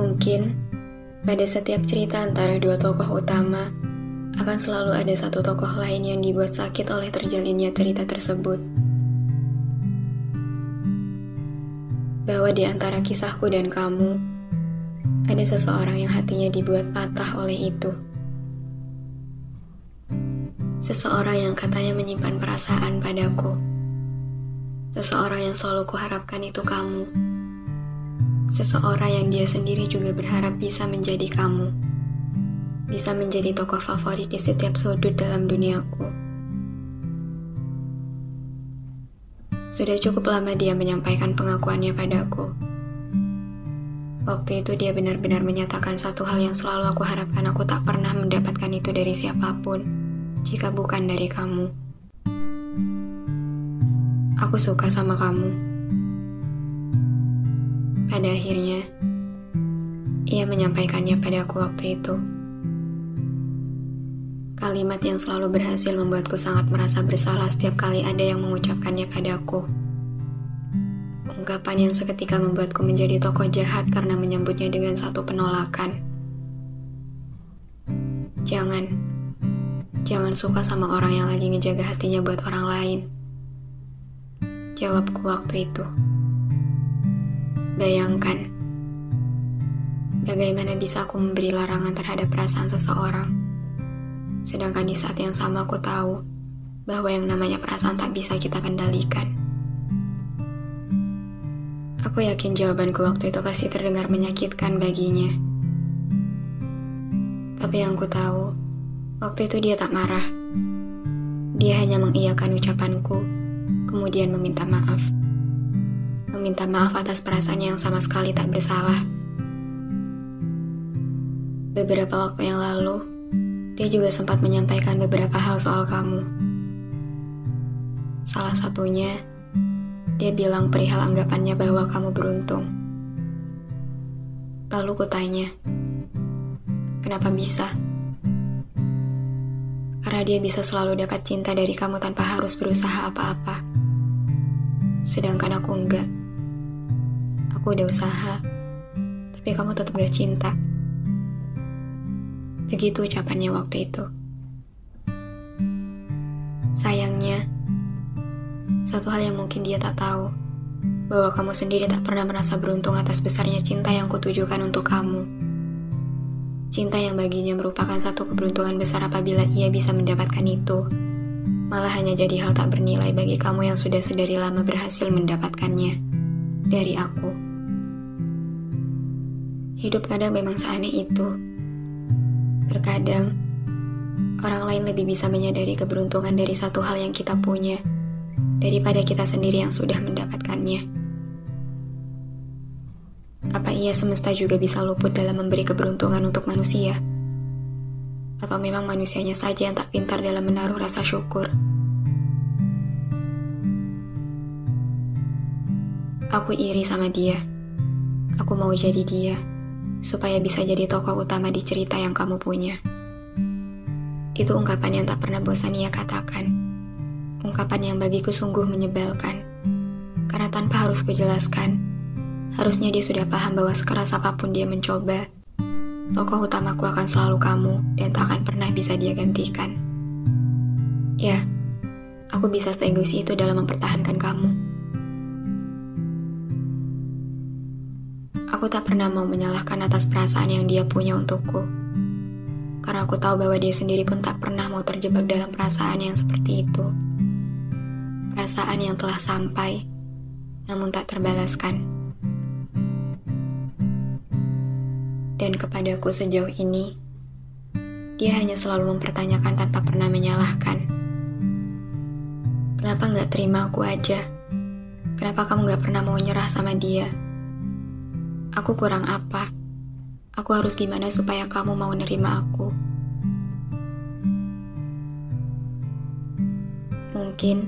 Mungkin pada setiap cerita antara dua tokoh utama akan selalu ada satu tokoh lain yang dibuat sakit oleh terjalinnya cerita tersebut. Bahwa di antara kisahku dan kamu, ada seseorang yang hatinya dibuat patah oleh itu. Seseorang yang katanya menyimpan perasaan padaku. Seseorang yang selalu kuharapkan itu kamu. Seseorang yang dia sendiri juga berharap bisa menjadi kamu. Bisa menjadi tokoh favorit di setiap sudut dalam duniaku. Sudah cukup lama dia menyampaikan pengakuannya padaku. Waktu itu dia benar-benar menyatakan satu hal yang selalu aku harapkan aku tak pernah mendapatkan itu dari siapa pun, jika bukan dari kamu. Aku suka sama kamu. Pada akhirnya, ia menyampaikannya padaku waktu itu. Kalimat yang selalu berhasil membuatku sangat merasa bersalah setiap kali ada yang mengucapkannya padaku. Ungkapan yang seketika membuatku menjadi tokoh jahat karena menyambutnya dengan satu penolakan. Jangan, jangan suka sama orang yang lagi ngejaga hatinya buat orang lain. Jawabku waktu itu. Bayangkan, bagaimana bisa aku memberi larangan terhadap perasaan seseorang Sedangkan di saat yang sama aku tahu bahwa yang namanya perasaan tak bisa kita kendalikan. Aku yakin jawabanku waktu itu pasti terdengar menyakitkan baginya. Tapi yang ku tahu, waktu itu dia tak marah. Dia hanya mengiyakan ucapanku, kemudian meminta maaf. Meminta maaf atas perasaannya yang sama sekali tak bersalah. Beberapa waktu yang lalu, dia juga sempat menyampaikan beberapa hal soal kamu. Salah satunya, dia bilang perihal anggapannya bahwa kamu beruntung. Lalu kutanya, kenapa bisa? Karena dia bisa selalu dapat cinta dari kamu tanpa harus berusaha apa-apa. Sedangkan aku enggak. Aku udah usaha, tapi kamu tetap gak cinta. Begitu ucapannya waktu itu. Sayangnya, satu hal yang mungkin dia tak tahu, bahwa kamu sendiri tak pernah merasa beruntung atas besarnya cinta yang kutujukan untuk kamu. Cinta yang baginya merupakan satu keberuntungan besar apabila ia bisa mendapatkan itu. Malah hanya jadi hal tak bernilai bagi kamu yang sudah sedari lama berhasil mendapatkannya. Dari aku. Hidup kadang memang seaneh itu Terkadang, orang lain lebih bisa menyadari keberuntungan dari satu hal yang kita punya daripada kita sendiri yang sudah mendapatkannya. Apa ia semesta juga bisa luput dalam memberi keberuntungan untuk manusia? Atau memang manusianya saja yang tak pintar dalam menaruh rasa syukur? Aku iri sama dia. Aku mau jadi dia supaya bisa jadi tokoh utama di cerita yang kamu punya. Itu ungkapan yang tak pernah bosan ia katakan. Ungkapan yang bagiku sungguh menyebalkan. Karena tanpa harus kujelaskan, harusnya dia sudah paham bahwa sekeras apa pun dia mencoba, tokoh utamaku akan selalu kamu dan tak akan pernah bisa dia gantikan. Ya, aku bisa seegois itu dalam mempertahankan kamu. Aku tak pernah mau menyalahkan atas perasaan yang dia punya untukku. Karena aku tahu bahwa dia sendiri pun tak pernah mau terjebak dalam perasaan yang seperti itu. Perasaan yang telah sampai, namun tak terbalaskan. Dan kepadaku sejauh ini, dia hanya selalu mempertanyakan tanpa pernah menyalahkan. Kenapa nggak terima aku aja? Kenapa kamu nggak pernah mau nyerah sama dia? Aku kurang apa? Aku harus gimana supaya kamu mau nerima aku? Mungkin,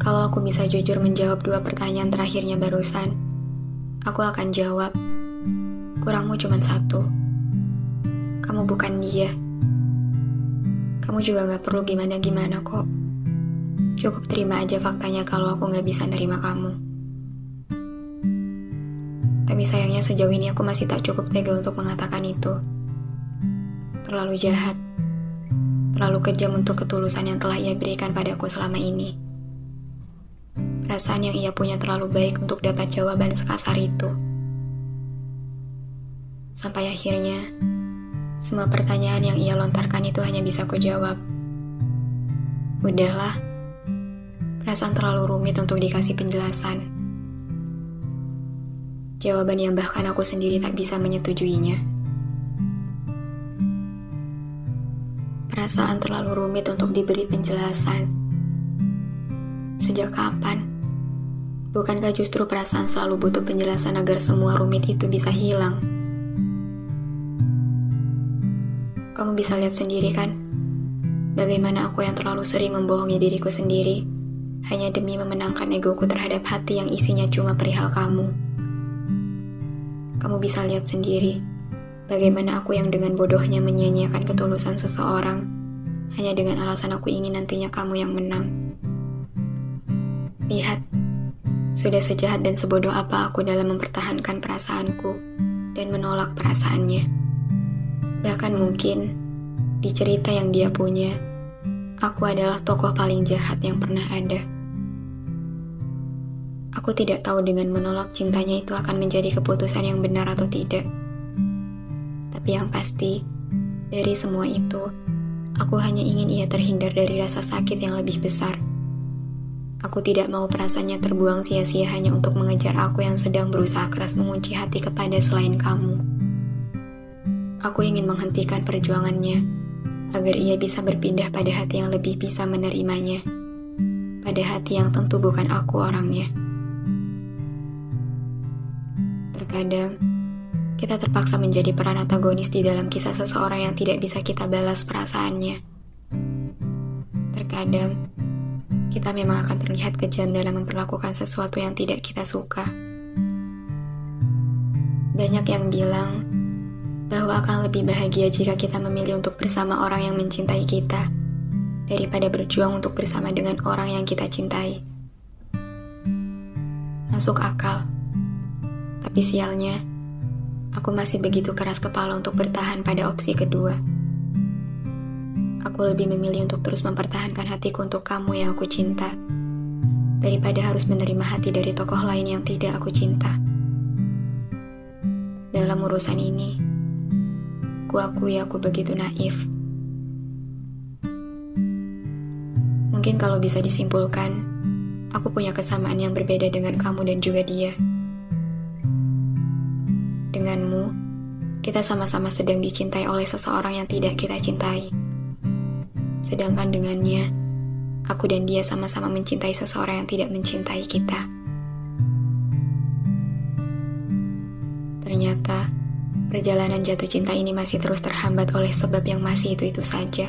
kalau aku bisa jujur menjawab dua pertanyaan terakhirnya barusan, aku akan jawab, kurangmu cuma satu. Kamu bukan dia. Kamu juga gak perlu gimana-gimana kok. Cukup terima aja faktanya kalau aku gak bisa nerima kamu. Tapi sayangnya sejauh ini aku masih tak cukup tega untuk mengatakan itu. Terlalu jahat. Terlalu kejam untuk ketulusan yang telah ia berikan padaku selama ini. Perasaan yang ia punya terlalu baik untuk dapat jawaban sekasar itu. Sampai akhirnya, semua pertanyaan yang ia lontarkan itu hanya bisa kujawab. Udahlah, perasaan terlalu rumit untuk dikasih penjelasan Jawaban yang bahkan aku sendiri tak bisa menyetujuinya. Perasaan terlalu rumit untuk diberi penjelasan. Sejak kapan? Bukankah justru perasaan selalu butuh penjelasan agar semua rumit itu bisa hilang? Kamu bisa lihat sendiri kan? Bagaimana aku yang terlalu sering membohongi diriku sendiri hanya demi memenangkan egoku terhadap hati yang isinya cuma perihal kamu. Kamu bisa lihat sendiri bagaimana aku yang dengan bodohnya menyia-nyiakan ketulusan seseorang hanya dengan alasan aku ingin nantinya kamu yang menang. Lihat, sudah sejahat dan sebodoh apa aku dalam mempertahankan perasaanku dan menolak perasaannya. Bahkan mungkin di cerita yang dia punya, aku adalah tokoh paling jahat yang pernah ada. Aku tidak tahu dengan menolak cintanya itu akan menjadi keputusan yang benar atau tidak. Tapi yang pasti, dari semua itu, aku hanya ingin ia terhindar dari rasa sakit yang lebih besar. Aku tidak mau perasaannya terbuang sia-sia hanya untuk mengejar aku yang sedang berusaha keras mengunci hati kepada selain kamu. Aku ingin menghentikan perjuangannya agar ia bisa berpindah pada hati yang lebih bisa menerimanya, pada hati yang tentu bukan aku orangnya. Terkadang, kita terpaksa menjadi peran antagonis di dalam kisah seseorang yang tidak bisa kita balas perasaannya. Terkadang, kita memang akan terlihat kejam dalam memperlakukan sesuatu yang tidak kita suka. Banyak yang bilang bahwa akan lebih bahagia jika kita memilih untuk bersama orang yang mencintai kita daripada berjuang untuk bersama dengan orang yang kita cintai. Masuk akal. Tapi sialnya, aku masih begitu keras kepala untuk bertahan pada opsi kedua. Aku lebih memilih untuk terus mempertahankan hatiku untuk kamu yang aku cinta, daripada harus menerima hati dari tokoh lain yang tidak aku cinta. Dalam urusan ini, ku akui aku begitu naif. Mungkin kalau bisa disimpulkan, aku punya kesamaan yang berbeda dengan kamu dan juga dia. Denganmu, kita sama-sama sedang dicintai oleh seseorang yang tidak kita cintai. Sedangkan dengannya, aku dan dia sama-sama mencintai seseorang yang tidak mencintai kita. Ternyata, perjalanan jatuh cinta ini masih terus terhambat oleh sebab yang masih itu-itu saja.